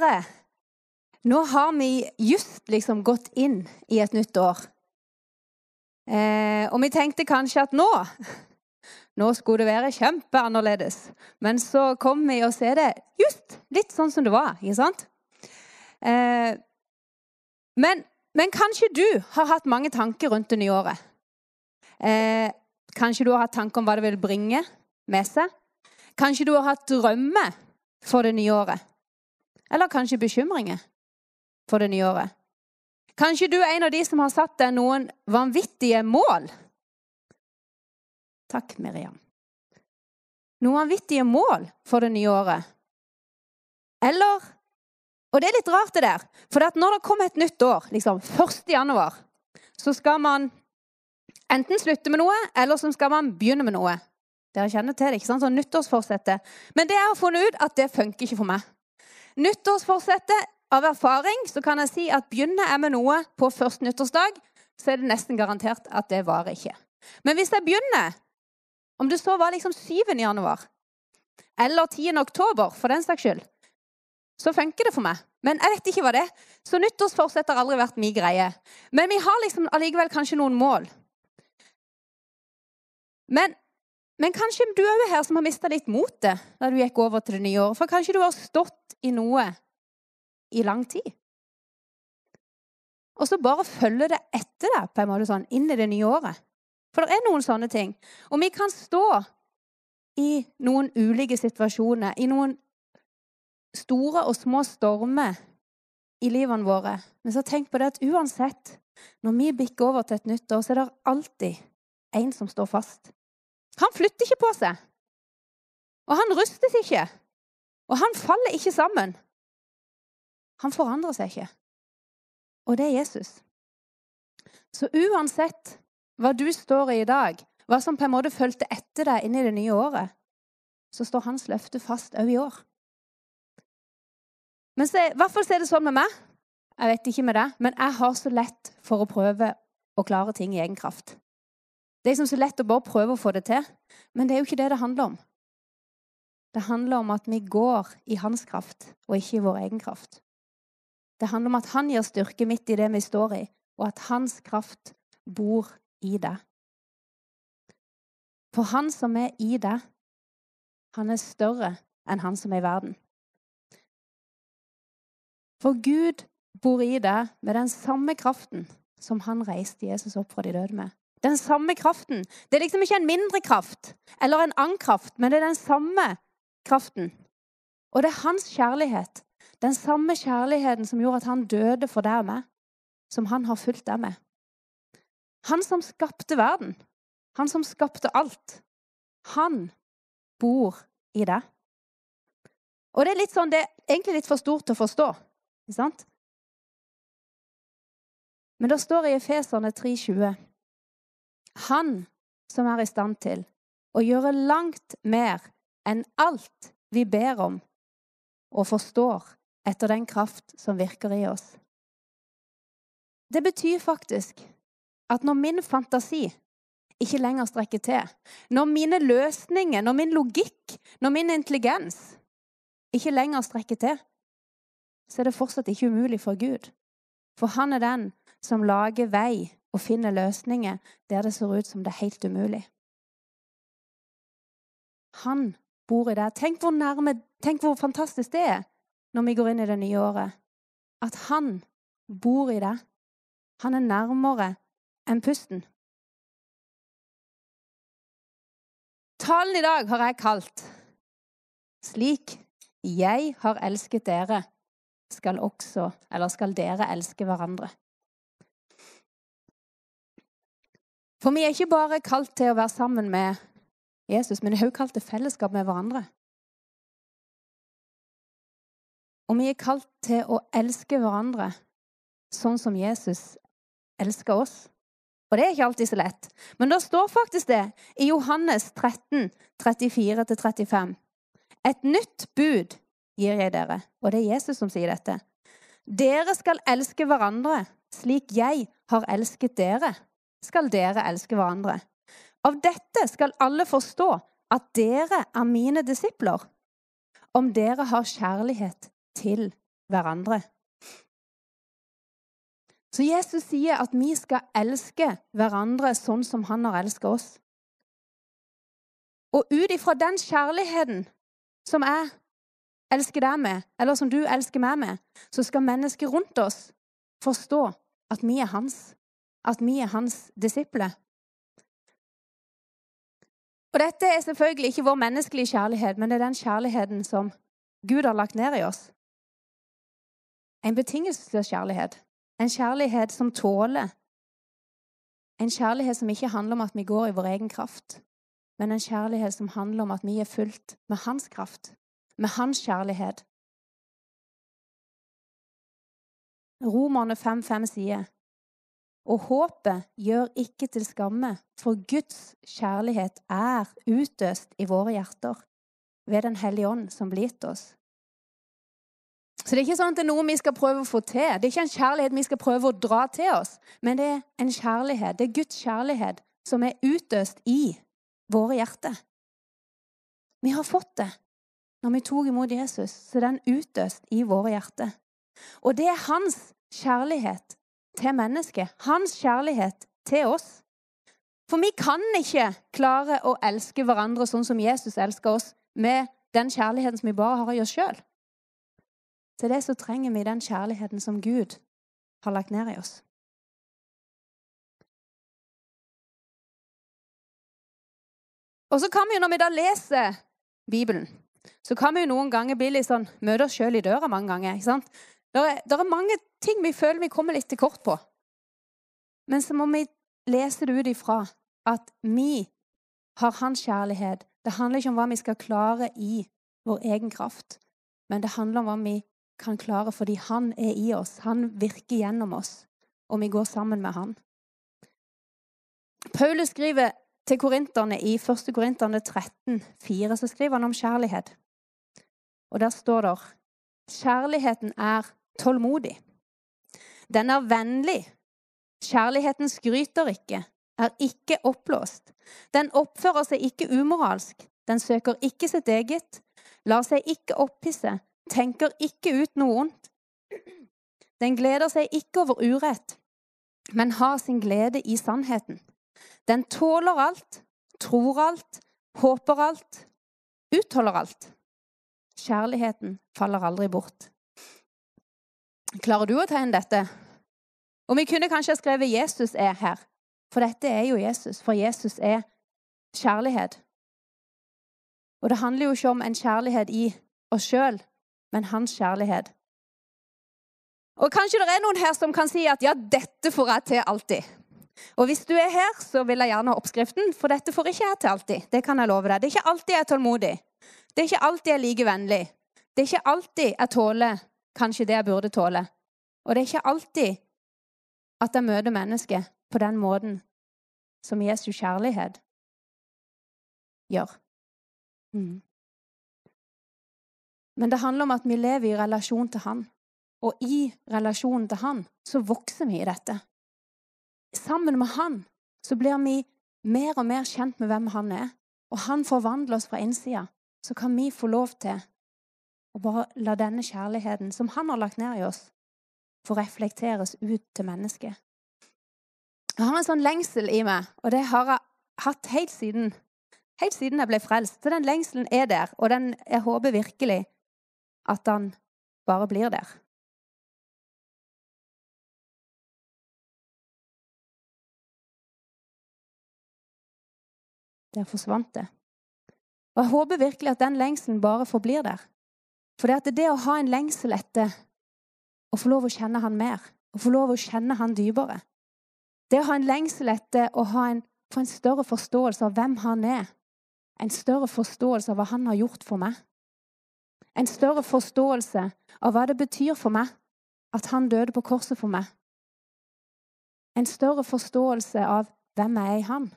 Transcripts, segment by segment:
Dere, nå har vi just liksom gått inn i et nytt år. Eh, og vi tenkte kanskje at nå nå skulle det være kjempeannerledes. Men så kom vi og ser det just litt sånn som det var. ikke sant? Eh, men, men, kanskje du har hatt mange tanker rundt det nye året. Eh, kanskje du har hatt tanker om hva det vil bringe med seg. Kanskje du har hatt drømmer for det nye året. Eller kanskje bekymringer for det nye året. Kanskje du er en av de som har satt deg noen vanvittige mål. Takk, Miriam. Noen vanvittige mål for det nye året. Eller Og det er litt rart, det der. For når det kommer et nytt år, liksom 1. januar, så skal man enten slutte med noe, eller så skal man begynne med noe. Dere kjenner til det, ikke sant? Sånn nyttårsforsettet. Men det jeg har funnet ut, at det funker ikke for meg. Nyttårsforsettet av erfaring så kan jeg si at begynner jeg med noe på første nyttårsdag, så er det nesten garantert at det varer ikke. Men hvis jeg begynner, om det så var liksom 7. januar eller 10. oktober, for den saks skyld, så funker det for meg. Men jeg vet ikke hva det er. Så nyttårsforsett har aldri vært min greie. Men vi har liksom allikevel kanskje noen mål. Men, men kanskje du er her som har mista litt motet da du gikk over til det nye året. For kanskje du har stått i noe i lang tid. Og så bare følge det etter deg på en måte sånn, inn i det nye året. For det er noen sånne ting. Og vi kan stå i noen ulike situasjoner, i noen store og små stormer i livene våre. Men så tenk på det at uansett, når vi bikker over til et nytt år, så er det alltid en som står fast. Han flytter ikke på seg. Og han rustes ikke. Og han faller ikke sammen. Han forandrer seg ikke. Og det er Jesus. Så uansett hva du står i i dag, hva som på en måte fulgte etter deg inn i det nye året, så står hans løfte fast òg i år. Men så, i hvert fall er det sånn med meg. Jeg vet ikke med deg, men jeg har så lett for å prøve å klare ting i egen kraft. Det er liksom så lett å bare prøve å få det til, men det er jo ikke det det handler om. Det handler om at vi går i hans kraft, og ikke i vår egen kraft. Det handler om at han gir styrke midt i det vi står i, og at hans kraft bor i deg. For han som er i deg, han er større enn han som er i verden. For Gud bor i deg med den samme kraften som han reiste Jesus opp fra de døde med. Den samme kraften. Det er liksom ikke en mindre kraft eller en annen kraft, men det er den samme kraften. Og det er hans kjærlighet den samme kjærligheten som gjorde at han døde for deg og meg, som han har fulgt deg med. Han som skapte verden, han som skapte alt, han bor i deg. Og det er litt sånn, det er egentlig litt for stort å forstå. ikke sant? Men det står i Efeserne 3,20 Han som er i stand til å gjøre langt mer enn alt vi ber om og forstår, etter den kraft som virker i oss. Det betyr faktisk at når min fantasi ikke lenger strekker til, når mine løsninger, når min logikk, når min intelligens ikke lenger strekker til, så er det fortsatt ikke umulig for Gud. For han er den som lager vei og finner løsninger der det ser ut som det er helt umulig. Han bor i det. Tenk hvor nærme, tenk hvor fantastisk det er når vi går inn i det nye året, at han bor i det. Han er nærmere enn pusten. Talen i dag har jeg kalt 'Slik jeg har elsket dere, skal også, eller skal dere elske hverandre'. For vi er ikke bare kalt til å være sammen med Jesus, men vi er også kalt til fellesskap med hverandre. Og vi er kalt til å elske hverandre sånn som Jesus elsker oss. Og det er ikke alltid så lett. Men det står faktisk det i Johannes 13, 34-35. Et nytt bud gir jeg dere, og det er Jesus som sier dette. Dere skal elske hverandre slik jeg har elsket dere, skal dere elske hverandre. Av dette skal alle forstå at dere er mine disipler, om dere har kjærlighet til hverandre. Så Jesus sier at vi skal elske hverandre sånn som han har elsket oss. Og ut ifra den kjærligheten som jeg elsker deg med, eller som du elsker meg med, så skal mennesker rundt oss forstå at vi er hans, at vi er hans disipler. Og dette er selvfølgelig ikke vår menneskelige kjærlighet, men det er den kjærligheten som Gud har lagt ned i oss. En betingelsesløs kjærlighet. En kjærlighet som tåler. En kjærlighet som ikke handler om at vi går i vår egen kraft, men en kjærlighet som handler om at vi er fulgt med hans kraft, med hans kjærlighet. Romerne 5.5 sier og håpet gjør ikke til skamme, for Guds kjærlighet er utøst i våre hjerter ved Den hellige ånd som blir gitt oss. Så det er ikke sånn at det er noe vi skal prøve å få til. Det er ikke en kjærlighet vi skal prøve å dra til oss, men det er en kjærlighet. Det er Guds kjærlighet som er utøst i våre hjerter. Vi har fått det når vi tok imot Jesus, så den utøst i våre hjerter. Og det er hans kjærlighet til mennesket. Hans kjærlighet til oss. For vi kan ikke klare å elske hverandre sånn som Jesus elsker oss, med den kjærligheten som vi bare har i oss sjøl. Til det så trenger vi den kjærligheten som Gud har lagt ned i oss. Og så kan vi jo, når vi da leser Bibelen, så kan vi jo noen ganger bli litt sånn Møte oss sjøl i døra mange ganger. ikke sant? Det er, er, mange ting vi føler vi kommer litt til kort på. Men så må vi lese det ut ifra at vi har hans kjærlighet. Det handler ikke om hva vi skal klare i vår egen kraft, men det handler om hva vi kan klare fordi han er i oss. Han virker gjennom oss, og vi går sammen med han. Paulus skriver til korinterne i 1. Korinterne 13, 4, så skriver han om kjærlighet. Og der står det Kjærligheten er tålmodig. Den er vennlig. Kjærligheten skryter ikke, er ikke oppblåst. Den oppfører seg ikke umoralsk. Den søker ikke sitt eget, lar seg ikke opphisse, tenker ikke ut noe ondt. Den gleder seg ikke over urett, men har sin glede i sannheten. Den tåler alt, tror alt, håper alt, utholder alt. Kjærligheten faller aldri bort. Klarer du å tegne dette? Og vi kunne kanskje ha skrevet 'Jesus er her', for dette er jo Jesus. For Jesus er kjærlighet. Og det handler jo ikke om en kjærlighet i oss sjøl, men hans kjærlighet. Og Kanskje det er noen her som kan si at 'ja, dette får jeg til alltid'. Og Hvis du er her, så vil jeg gjerne ha oppskriften, for dette får ikke jeg til alltid. Det kan jeg love deg. Det er ikke alltid jeg er tålmodig. Det er ikke alltid jeg er like vennlig. Det er ikke alltid jeg tåler kanskje det jeg burde tåle. Og det er ikke alltid at jeg møter mennesket på den måten som Jesu kjærlighet gjør. Mm. Men det handler om at vi lever i relasjon til Han. Og i relasjonen til Han så vokser vi i dette. Sammen med Han så blir vi mer og mer kjent med hvem Han er. Og Han forvandler oss fra innsida. Så kan vi få lov til å bare la denne kjærligheten som Han har lagt ned i oss, få reflekteres ut til mennesket. Jeg har en sånn lengsel i meg, og det har jeg hatt helt siden, helt siden jeg ble frelst. Så den lengselen er der, og den, jeg håper virkelig at den bare blir der. Der forsvant det. Og Jeg håper virkelig at den lengselen bare forblir der. For det er det å ha en lengsel etter å få lov å kjenne han mer, å få lov å kjenne han dypere Det å ha en lengsel etter å en, få en større forståelse av hvem han er, en større forståelse av hva han har gjort for meg en større forståelse av hva det betyr for meg at han døde på korset for meg. En større forståelse av hvem jeg er i han.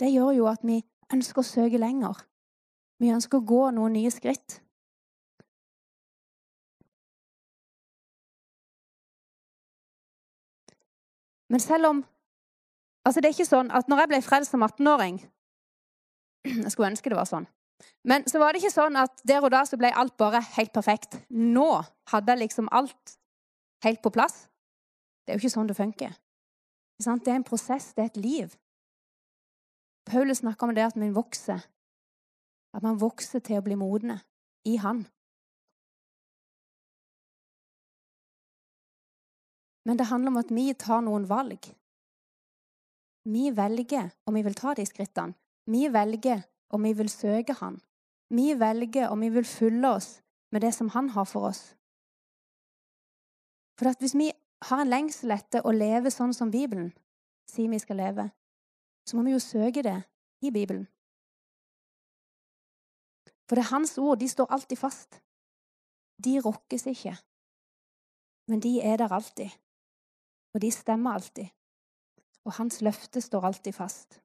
Det gjør jo at vi ønsker å søke lenger. Vi ønsker å gå noen nye skritt. Men selv om Altså, det er ikke sånn at når jeg ble frelst som 18-åring Jeg skulle ønske det var sånn. Men så var det ikke sånn at der og da så ble alt bare helt perfekt. Nå hadde jeg liksom alt helt på plass. Det er jo ikke sånn det funker. Det er en prosess, det er et liv. Paulus snakker om det at man vokser. At man vokser til å bli modne i Han. Men det handler om at vi tar noen valg. Vi velger om vi vil ta de skrittene. Vi velger om vi vil søke Han. Vi velger om vi vil fylle oss med det som Han har for oss. For hvis vi har en lengsel etter å leve sånn som Bibelen sier vi skal leve, så må vi jo søke det i Bibelen. For det er Hans ord. De står alltid fast. De rokkes ikke. Men de er der alltid. Og de stemmer alltid. Og Hans løfte står alltid fast.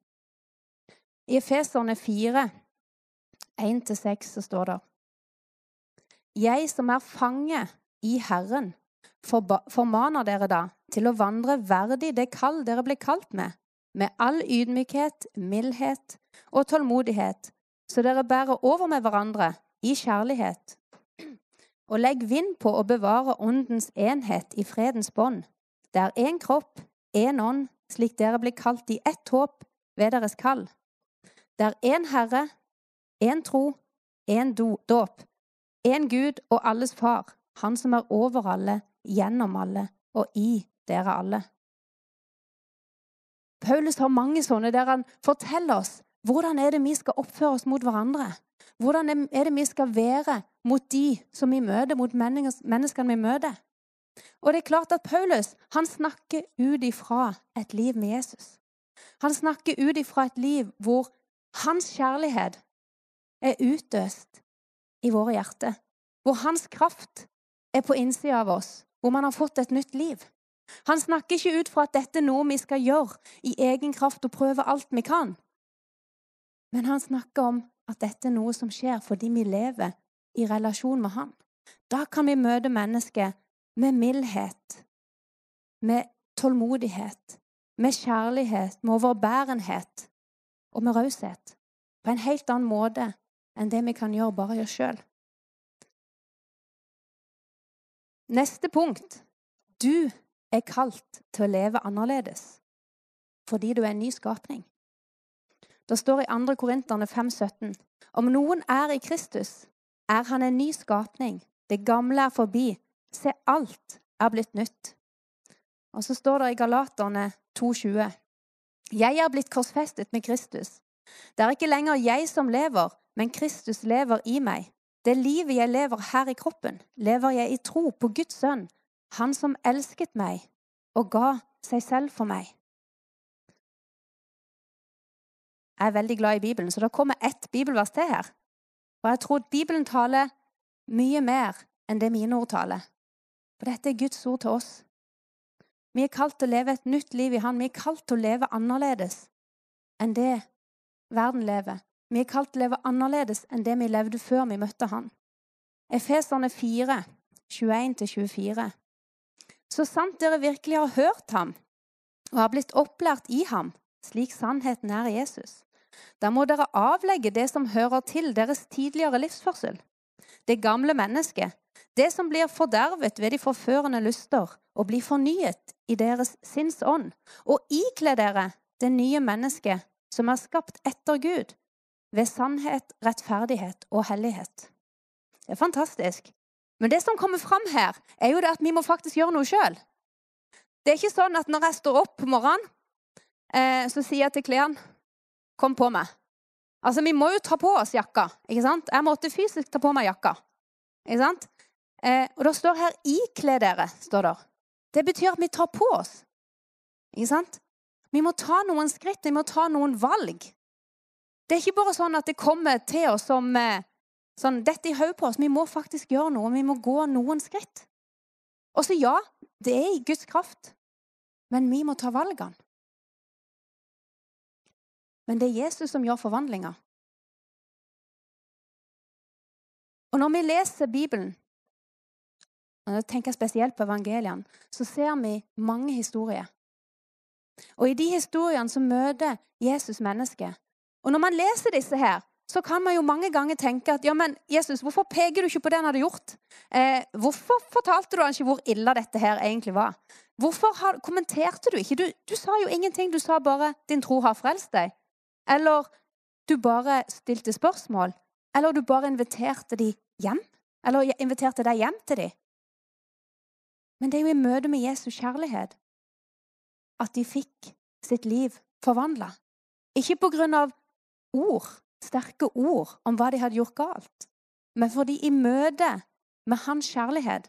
I Efeserne 4, 1-6, så står det Jeg som er fange i Herren, formaner dere da til å vandre verdig det kall dere ble kalt med, med all ydmykhet, mildhet og tålmodighet, så dere bærer over med hverandre i kjærlighet. Og legg vind på å bevare åndens enhet i fredens bånd. Det er én kropp, én ånd, slik dere blir kalt i ett håp ved deres kall. Det er én Herre, én tro, én dåp, én Gud og alles Far, Han som er over alle, gjennom alle og i dere alle. Paulus har mange sånne der han forteller oss hvordan er det vi skal oppføre oss mot hverandre. Hvordan er det vi skal være mot de som vi møter, mot menneskene vi møter. Og det er klart at Paulus han snakker ut ifra et liv med Jesus. Han snakker ut ifra et liv hvor hans kjærlighet er utøst i våre hjerter. Hvor hans kraft er på innsida av oss. Hvor man har fått et nytt liv. Han snakker ikke ut fra at dette er noe vi skal gjøre i egen kraft og prøve alt vi kan. Men han snakker om at dette er noe som skjer fordi vi lever i relasjon med ham. Da kan vi møte mennesket med mildhet, med tålmodighet, med kjærlighet, med overbærenhet og med raushet. På en helt annen måte enn det vi kan gjøre bare i oss sjøl. Neste punkt. Du er kalt til å leve annerledes fordi du er en ny skapning. Det står i 2. Korinterne 5,17.: Om noen er i Kristus, er han en ny skapning. Det gamle er forbi. Se, alt er blitt nytt. Og så står det i Galaterne 2,20.: Jeg er blitt korsfestet med Kristus. Det er ikke lenger jeg som lever, men Kristus lever i meg. Det livet jeg lever her i kroppen, lever jeg i tro på Guds sønn, han som elsket meg og ga seg selv for meg. Jeg er veldig glad i Bibelen, så det kommer ett bibelvers til her. Og jeg tror at Bibelen taler mye mer enn det mine ord taler. For dette er Guds ord til oss. Vi er kalt til å leve et nytt liv i Han. Vi er kalt til å leve annerledes enn det verden lever. Vi er kalt til å leve annerledes enn det vi levde før vi møtte Han. Efeserne 4, 21-24. Så sant dere virkelig har hørt ham og har blitt opplært i ham, slik sannheten er i Jesus, da må dere avlegge det som hører til deres tidligere livsførsel. Det gamle mennesket, det som blir fordervet ved de forførende lyster, og blir fornyet i deres sinns ånd, og ikle dere det nye mennesket som er skapt etter Gud, ved sannhet, rettferdighet og hellighet. Det er fantastisk. Men det som kommer fram her, er jo det at vi må faktisk gjøre noe sjøl. Det er ikke sånn at når jeg står opp på morgenen, eh, så sier jeg til klærne 'Kom på meg'. Altså, Vi må jo ta på oss jakka. ikke sant? Jeg måtte fysisk ta på meg jakka. ikke sant? Eh, og det står her 'ikle dere'. står der. Det betyr at vi tar på oss. Ikke sant? Vi må ta noen skritt, vi må ta noen valg. Det er ikke bare sånn at det kommer til oss som eh, sånn, dette i hodet på oss. Vi må faktisk gjøre noe. Vi må gå noen skritt. Og så ja, det er i Guds kraft, men vi må ta valgene. Men det er Jesus som gjør forvandlinga. Og når vi leser Bibelen, og jeg tenker spesielt på evangeliene, så ser vi mange historier. Og i de historiene så møter Jesus mennesket. Og når man leser disse her, så kan man jo mange ganger tenke at ja, men Jesus, hvorfor peker du ikke på det han hadde gjort? Eh, hvorfor fortalte du han ikke hvor ille dette her egentlig var? Hvorfor har, kommenterte du ikke? Du, du, sa jo ingenting. Du sa bare 'din tro har frelst deg'. Eller du bare stilte spørsmål. Eller du bare inviterte de hjem. Eller inviterte deg hjem til dem. Men det er jo i møte med Jesus kjærlighet at de fikk sitt liv forvandla. Ikke på grunn av ord, sterke ord om hva de hadde gjort galt, men fordi i møte med hans kjærlighet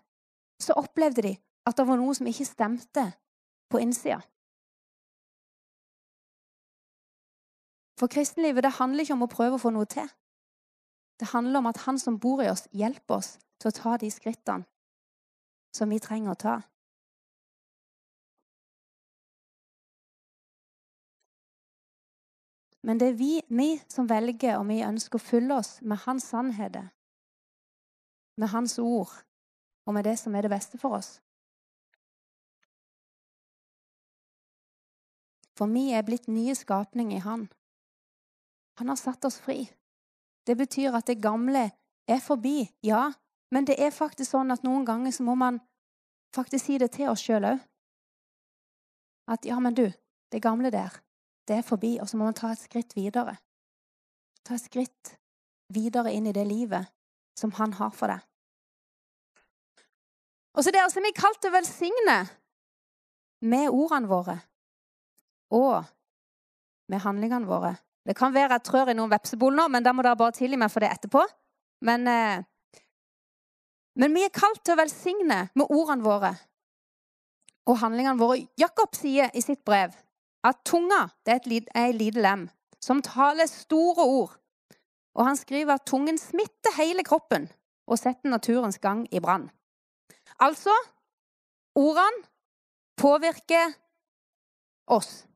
så opplevde de at det var noe som ikke stemte på innsida. For kristenlivet det handler ikke om å prøve å få noe til. Det handler om at han som bor i oss, hjelper oss til å ta de skrittene som vi trenger å ta. Men det er vi, vi som velger, og vi ønsker å fylle oss med hans sannheter, med hans ord og med det som er det beste for oss. For vi er blitt nye skapninger i Han. Han har satt oss fri. Det betyr at det gamle er forbi, ja, men det er faktisk sånn at noen ganger så må man faktisk si det til oss sjøl òg. At ja, men du, det gamle der, det er forbi, og så må man ta et skritt videre. Ta et skritt videre inn i det livet som han har for deg. Og så det er altså vi kalt til å velsigne med ordene våre og med handlingene våre. Det kan være jeg trør i noen vepsebol nå, men da må dere bare tilgi meg for det etterpå. Men, eh, men vi er kalt til å velsigne med ordene våre og handlingene våre. Jakob sier i sitt brev at tunga er er lite lem som taler store ord. Og han skriver at tungen smitter hele kroppen og setter naturens gang i brann. Altså ordene påvirker oss.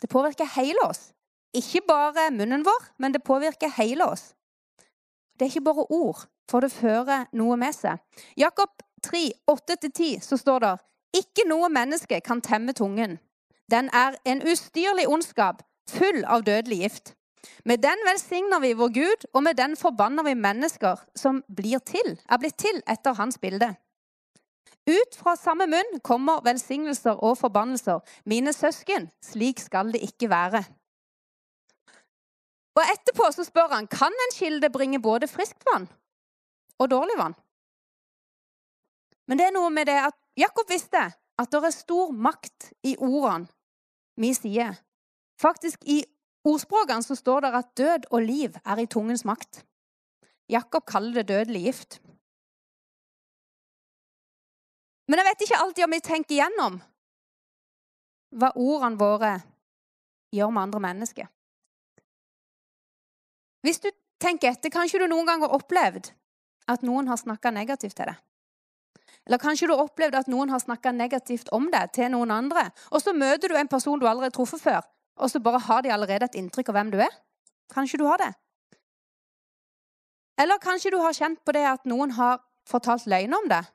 Det påvirker hele oss. Ikke bare munnen vår, men det påvirker hele oss. Det er ikke bare ord, for det fører noe med seg. Jakob 3, 8-10, så står det ikke noe menneske kan temme tungen. Den er en ustyrlig ondskap, full av dødelig gift. Med den velsigner vi vår Gud, og med den forbanner vi mennesker som blir til, er blitt til etter hans bilde. Ut fra samme munn kommer velsignelser og forbannelser. Mine søsken, slik skal det ikke være. Og Etterpå så spør han kan en kilde bringe både friskt vann og dårlig vann. Men det er noe med det at Jakob visste at det er stor makt i ordene vi sier. Faktisk i ordspråkene så står det at død og liv er i tungens makt. Jakob kaller det dødelig gift. Men jeg vet ikke alltid om vi tenker igjennom hva ordene våre gjør med andre mennesker. Hvis du tenker etter, kanskje du noen gang har opplevd at noen har snakka negativt til deg. Eller kanskje du har opplevd at noen har snakka negativt om deg til noen andre. Og så møter du en person du aldri har truffet før, og så bare har de allerede et inntrykk av hvem du er. Kanskje du har det. Eller kanskje du har kjent på det at noen har fortalt løgn om deg,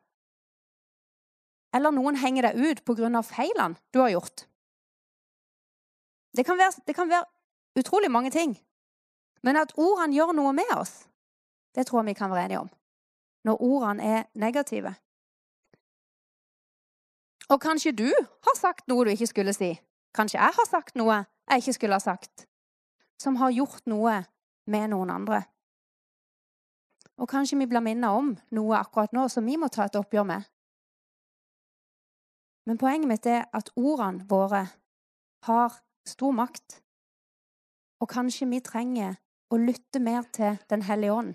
eller noen henger deg ut pga. feilene du har gjort. Det kan, være, det kan, være, utrolig mange ting. Men at ordene gjør noe med oss, det tror jeg vi kan være enige om. Når ordene er negative. Og kanskje du har sagt noe du ikke skulle si. Kanskje jeg har sagt noe jeg ikke skulle ha sagt. Som har gjort noe med noen andre. Og kanskje vi blir minnet om noe akkurat nå som vi må ta et oppgjør med. Men poenget mitt er at ordene våre har stor makt. Og kanskje vi trenger å lytte mer til Den hellige ånd.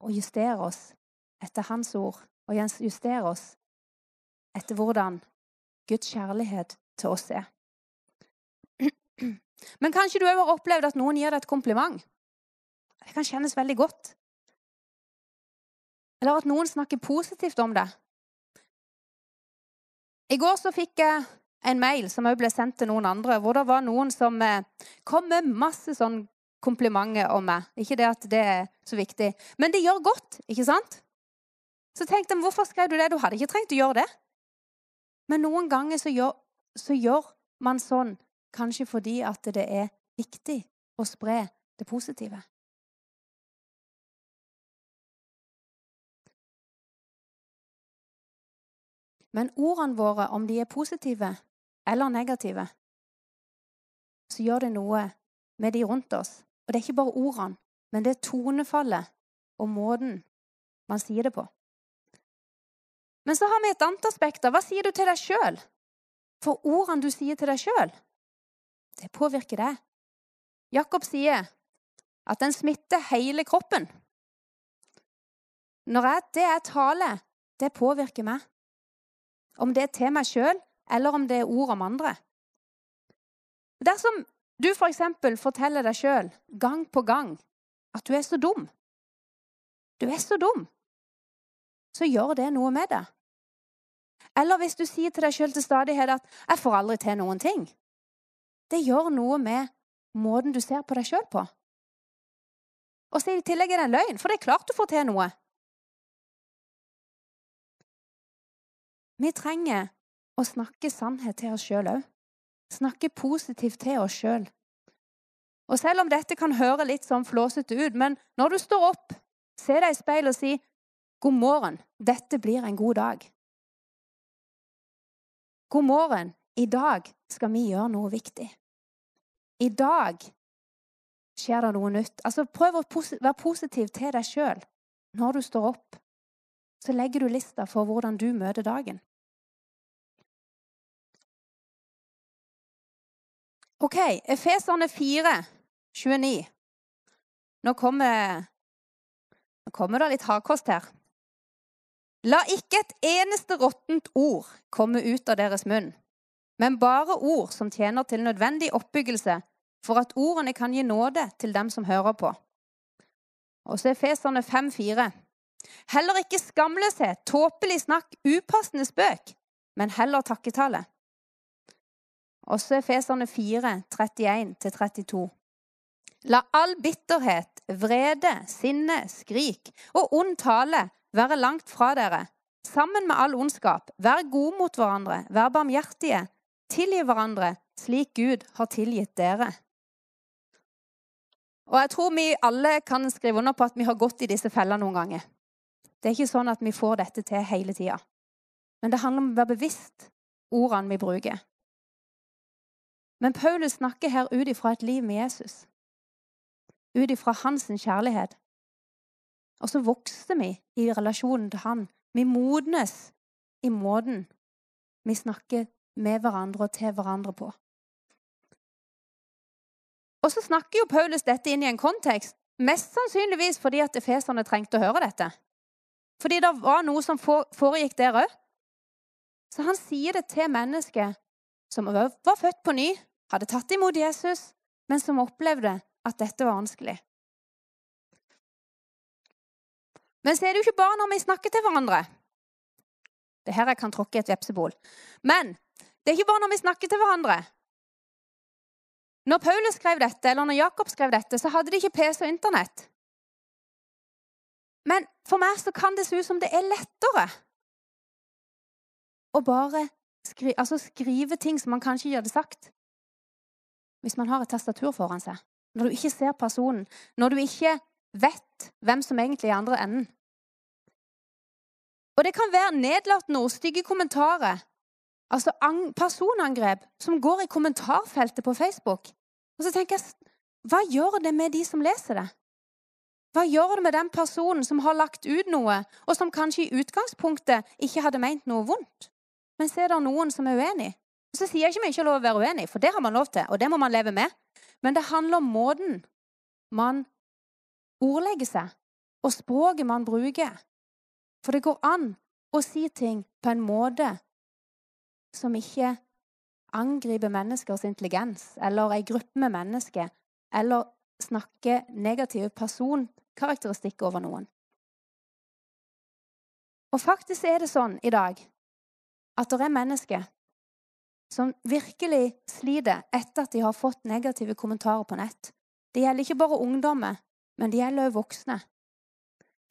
Og justere oss etter hans ord, og justere oss etter hvordan Guds kjærlighet til oss er. Men kanskje du òg har opplevd at noen gir deg et kompliment. Det kan kjennes veldig godt. Eller at noen snakker positivt om deg. I går så fikk jeg en mail som også ble sendt til noen andre, hvor det var noen som eh, kom med masse sånn komplimenter om meg. Ikke det at det er så viktig, men det gjør godt, ikke sant? Så tenkte jeg, hvorfor skrev du det? Du hadde ikke trengt å gjøre det. Men noen ganger så gjør, så gjør man sånn kanskje fordi at det er viktig å spre det positive. Men ordene våre, om de er positive eller negative, så gjør det noe med de rundt oss. Og det er ikke bare ordene, men det er tonefallet og måten man sier det på. Men så har vi et annet aspekt. Hva sier du til deg sjøl? For ordene du sier til deg sjøl, det påvirker deg. Jakob sier at den smitter hele kroppen. Når jeg, det jeg taler, det påvirker meg. Om det er til meg sjøl, eller om det er ord om andre. Dersom du f.eks. For forteller deg sjøl gang på gang at du er så dum Du er så dum. Så gjør det noe med deg. Eller hvis du sier til deg sjøl til stadighet at 'jeg får aldri til noen ting'. Det gjør noe med måten du ser på deg sjøl på. Og så i tillegg er det en løgn, for det er klart du får til noe. Vi trenger å snakke sannhet til oss sjøl òg. Snakke positivt til oss sjøl. Og selv om dette kan høre litt sånn flåsete ut, men når du står opp, se deg i speilet og si 'God morgen, dette blir en god dag'. God morgen, i dag skal vi gjøre noe viktig. I dag skjer det noe nytt. Altså, Prøv å være positiv til deg sjøl når du står opp. Så legger du lista for hvordan du møter dagen. OK, Efeserne 4, 29. Nå kommer, nå kommer det litt hardkost her. La ikke et eneste råttent ord komme ut av deres munn, men bare ord som tjener til nødvendig oppbyggelse, for at ordene kan gi nåde til dem som hører på. Og så er Feserne 5,4. Heller ikke skamløshet, tåpelig snakk, upassende spøk, men heller takketale. Og så er Feserne 4, 31-32. La all bitterhet, vrede, sinne, skrik og ond tale være langt fra dere. Sammen med all ondskap, vær gode mot hverandre, vær barmhjertige, tilgi hverandre slik Gud har tilgitt dere. Og Jeg tror vi alle kan skrive under på at vi har gått i disse fellene noen ganger. Det er ikke sånn at vi får dette til hele tida. Men det handler om å være bevisst ordene vi bruker. Men Paulus snakker her ut ifra et liv med Jesus. Ut ifra hans kjærlighet. Og så vokser vi i relasjonen til han. Vi modnes i måten vi snakker med hverandre og til hverandre på. Og så snakker jo Paulus dette inn i en kontekst, mest sannsynligvis fordi at efeserne trengte å høre dette. Fordi det var noe som foregikk der òg. Så han sier det til mennesket som var født på ny, hadde tatt imot Jesus, men som opplevde at dette var vanskelig. Men så er det jo ikke bare når vi snakker til hverandre. Det her jeg kan tråkke et vepsebol. Men det er ikke bare når vi snakker til hverandre. Når Paulus skrev dette, eller når Jakob skrev dette, så hadde de ikke PC og Internett. Men for meg så kan det se ut som det er lettere å bare skri, altså skrive ting som man kanskje ikke hadde sagt. Hvis man har et tastatur foran seg. Når du ikke ser personen. Når du ikke vet hvem som egentlig er andre enden. Og det kan være nedlatende ord, stygge kommentarer. Altså personangrep som går i kommentarfeltet på Facebook. Og så tenker jeg, hva gjør det med de som leser det? Hva gjør det med den personen som har lagt ut noe, og som kanskje i utgangspunktet ikke hadde ment noe vondt? Men så er det noen som er uenig. Så sier jeg ikke vi ikke har lov å være uenig, for det har man lov til, og det må man leve med. Men det handler om måten man ordlegger seg, og språket man bruker. For det går an å si ting på en måte som ikke angriper menneskers intelligens, eller ei gruppe med mennesker, eller snakker negative personkarakteristikker over noen. Og faktisk er det sånn i dag at det er mennesker som virkelig sliter etter at de har fått negative kommentarer på nett. Det gjelder ikke bare ungdommer, men det gjelder òg voksne.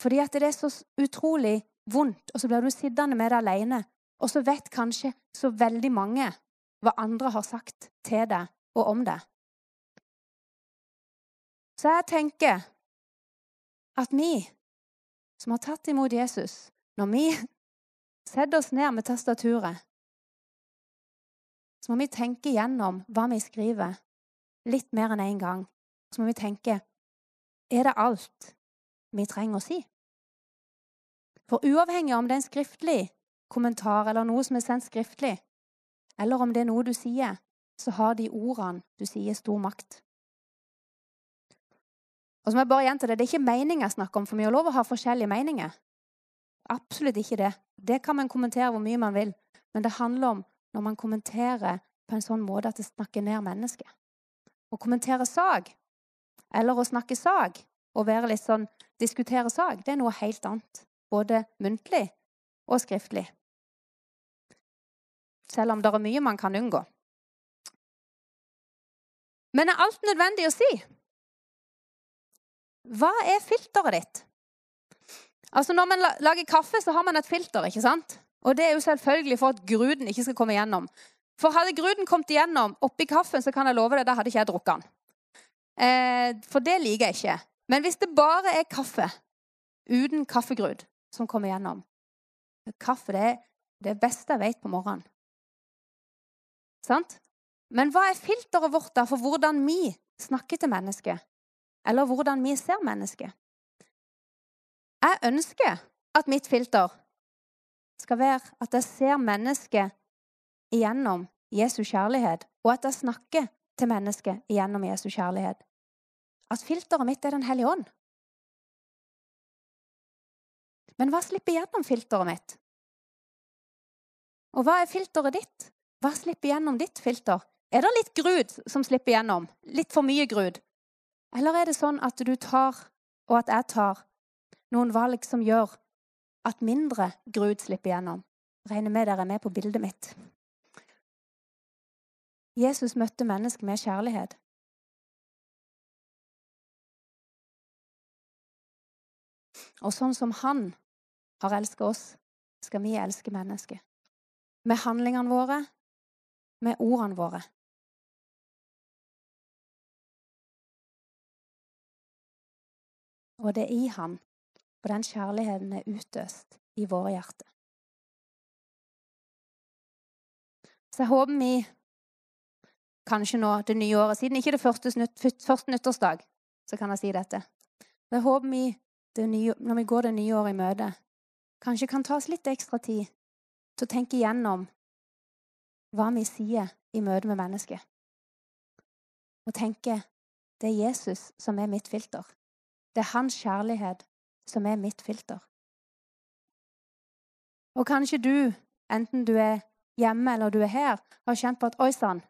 Fordi at det er så utrolig vondt, og så blir du sittende med det alene, og så vet kanskje så veldig mange hva andre har sagt til deg og om deg. Så jeg tenker at vi som har tatt imot Jesus, når vi setter oss ned med tastaturet, så må vi tenke gjennom hva vi skriver, litt mer enn én en gang. Så må vi tenke er det alt vi trenger å si? For uavhengig av om det er en skriftlig kommentar eller noe som er sendt skriftlig, eller om det er noe du sier, så har de ordene du sier, stor makt. Og så må jeg bare gjenta det, det er ikke meninger jeg snakker om, for vi har lov å ha forskjellige meninger. Absolutt ikke det. Det kan man kommentere hvor mye man vil. Men det handler om når man kommenterer på en sånn måte at det snakker ned mennesket. Å kommentere sak, eller å snakke sak, og være litt sånn diskutere sak, det er noe helt annet. Både muntlig og skriftlig. Selv om det er mye man kan unngå. Men er alt nødvendig å si? Hva er filteret ditt? Altså Når man lager kaffe, så har man et filter. ikke sant? Og Det er jo selvfølgelig for at gruden ikke skal komme igjennom. For hadde gruden kommet igjennom oppi kaffen, så kan jeg love deg, da hadde ikke jeg drukket den. Eh, for det liker jeg ikke. Men hvis det bare er kaffe uten kaffegrud som kommer igjennom Kaffe det er det beste jeg vet på morgenen. Sant? Men hva er filteret vårt da for hvordan vi snakker til mennesket? Eller hvordan vi ser mennesket. Jeg ønsker at mitt filter skal være at jeg ser mennesket igjennom Jesu kjærlighet, og at jeg snakker til mennesket igjennom Jesu kjærlighet. At filteret mitt er Den hellige ånd. Men hva slipper gjennom filteret mitt? Og hva er filteret ditt? Hva slipper gjennom ditt filter? Er det litt grud som slipper gjennom? Litt for mye grud? Eller er det sånn at du tar, og at jeg tar, noen valg som gjør at mindre grud slipper gjennom? Regner med dere er med på bildet mitt. Jesus møtte mennesker med kjærlighet. Og sånn som han har elsket oss, skal vi elske mennesker. Med handlingene våre, med ordene våre. Og det er i Han, og den kjærligheten er utøst i våre hjerter. Så jeg håper vi kanskje nå det nye året, siden ikke det første, første nyttårsdag, så kan jeg si dette. Jeg håper vi, nye, når vi går det nye året i møte, kanskje kan ta oss litt ekstra tid til å tenke igjennom hva vi sier i møte med mennesket. Og tenke det er Jesus som er mitt filter. Det er hans kjærlighet som er mitt filter. Og kanskje du, enten du er hjemme eller du er her, har kjent på at 'oi sann,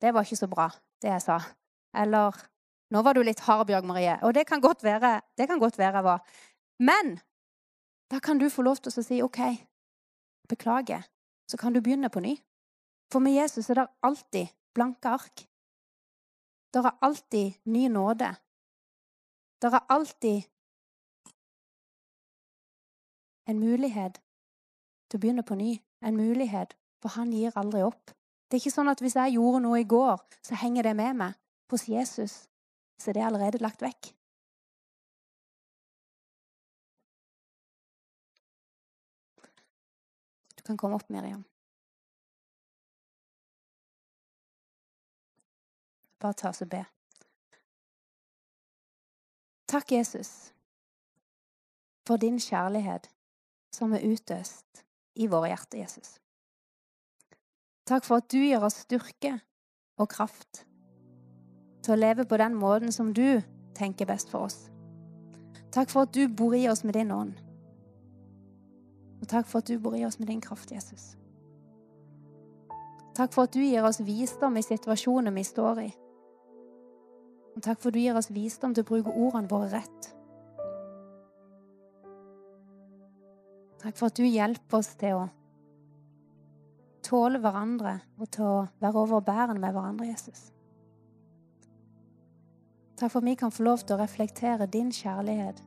det var ikke så bra, det jeg sa'. Eller 'nå var du litt hard, Bjørg Marie'. Og det kan godt være, det kan godt være jeg. Men da kan du få lov til å si 'OK, beklager', så kan du begynne på ny. For med Jesus er det alltid blanke ark. Det er alltid ny nåde. Det er alltid en mulighet til å begynne på ny. En mulighet, for han gir aldri opp. Det er ikke sånn at hvis jeg gjorde noe i går, så henger det med meg. Hos Jesus så er det allerede lagt vekk. Du kan komme opp, Miriam. Bare ta oss og be. Takk, Jesus, for din kjærlighet som er utøst i våre hjerter, Jesus. Takk for at du gir oss styrke og kraft til å leve på den måten som du tenker best for oss. Takk for at du bor i oss med din ånd. Og takk for at du bor i oss med din kraft, Jesus. Takk for at du gir oss visdom i situasjoner vi står i. Og takk for du gir oss visdom til å bruke ordene våre rett. Takk for at du hjelper oss til å tåle hverandre og til å være overbærende med hverandre, Jesus. Takk for at vi kan få lov til å reflektere din kjærlighet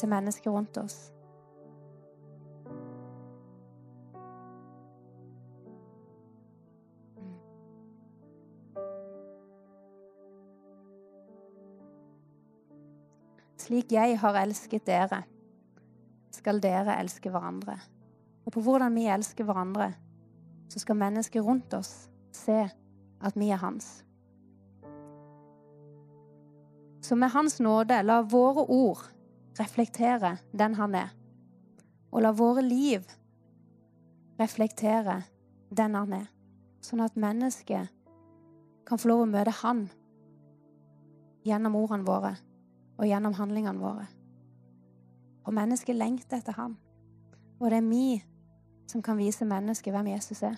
til mennesker rundt oss. Slik jeg har elsket dere, skal dere elske hverandre. Og på hvordan vi elsker hverandre, så skal mennesker rundt oss se at vi er hans. Så med Hans nåde, la våre ord reflektere den han er. Og la våre liv reflektere den han er. Sånn at mennesket kan få lov å møte han gjennom ordene våre og gjennom handlingene våre. Og mennesket lengter etter ham. Og det er vi som kan vise mennesket hvem Jesus er.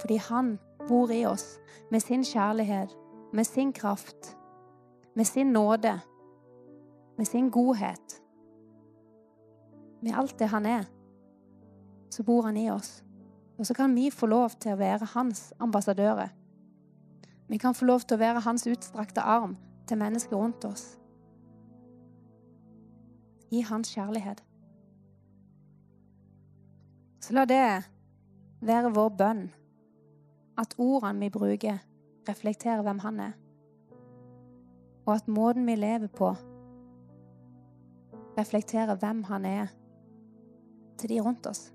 Fordi han bor i oss med sin kjærlighet, med sin kraft med sin nåde, med sin godhet, med alt det han er, så bor han i oss. Og så kan vi få lov til å være hans ambassadører. Vi kan få lov til å være hans utstrakte arm til mennesker rundt oss. I hans kjærlighet. Så la det være vår bønn, at ordene vi bruker, reflekterer hvem han er og at måten vi lever på, reflekterer hvem han er til de rundt oss.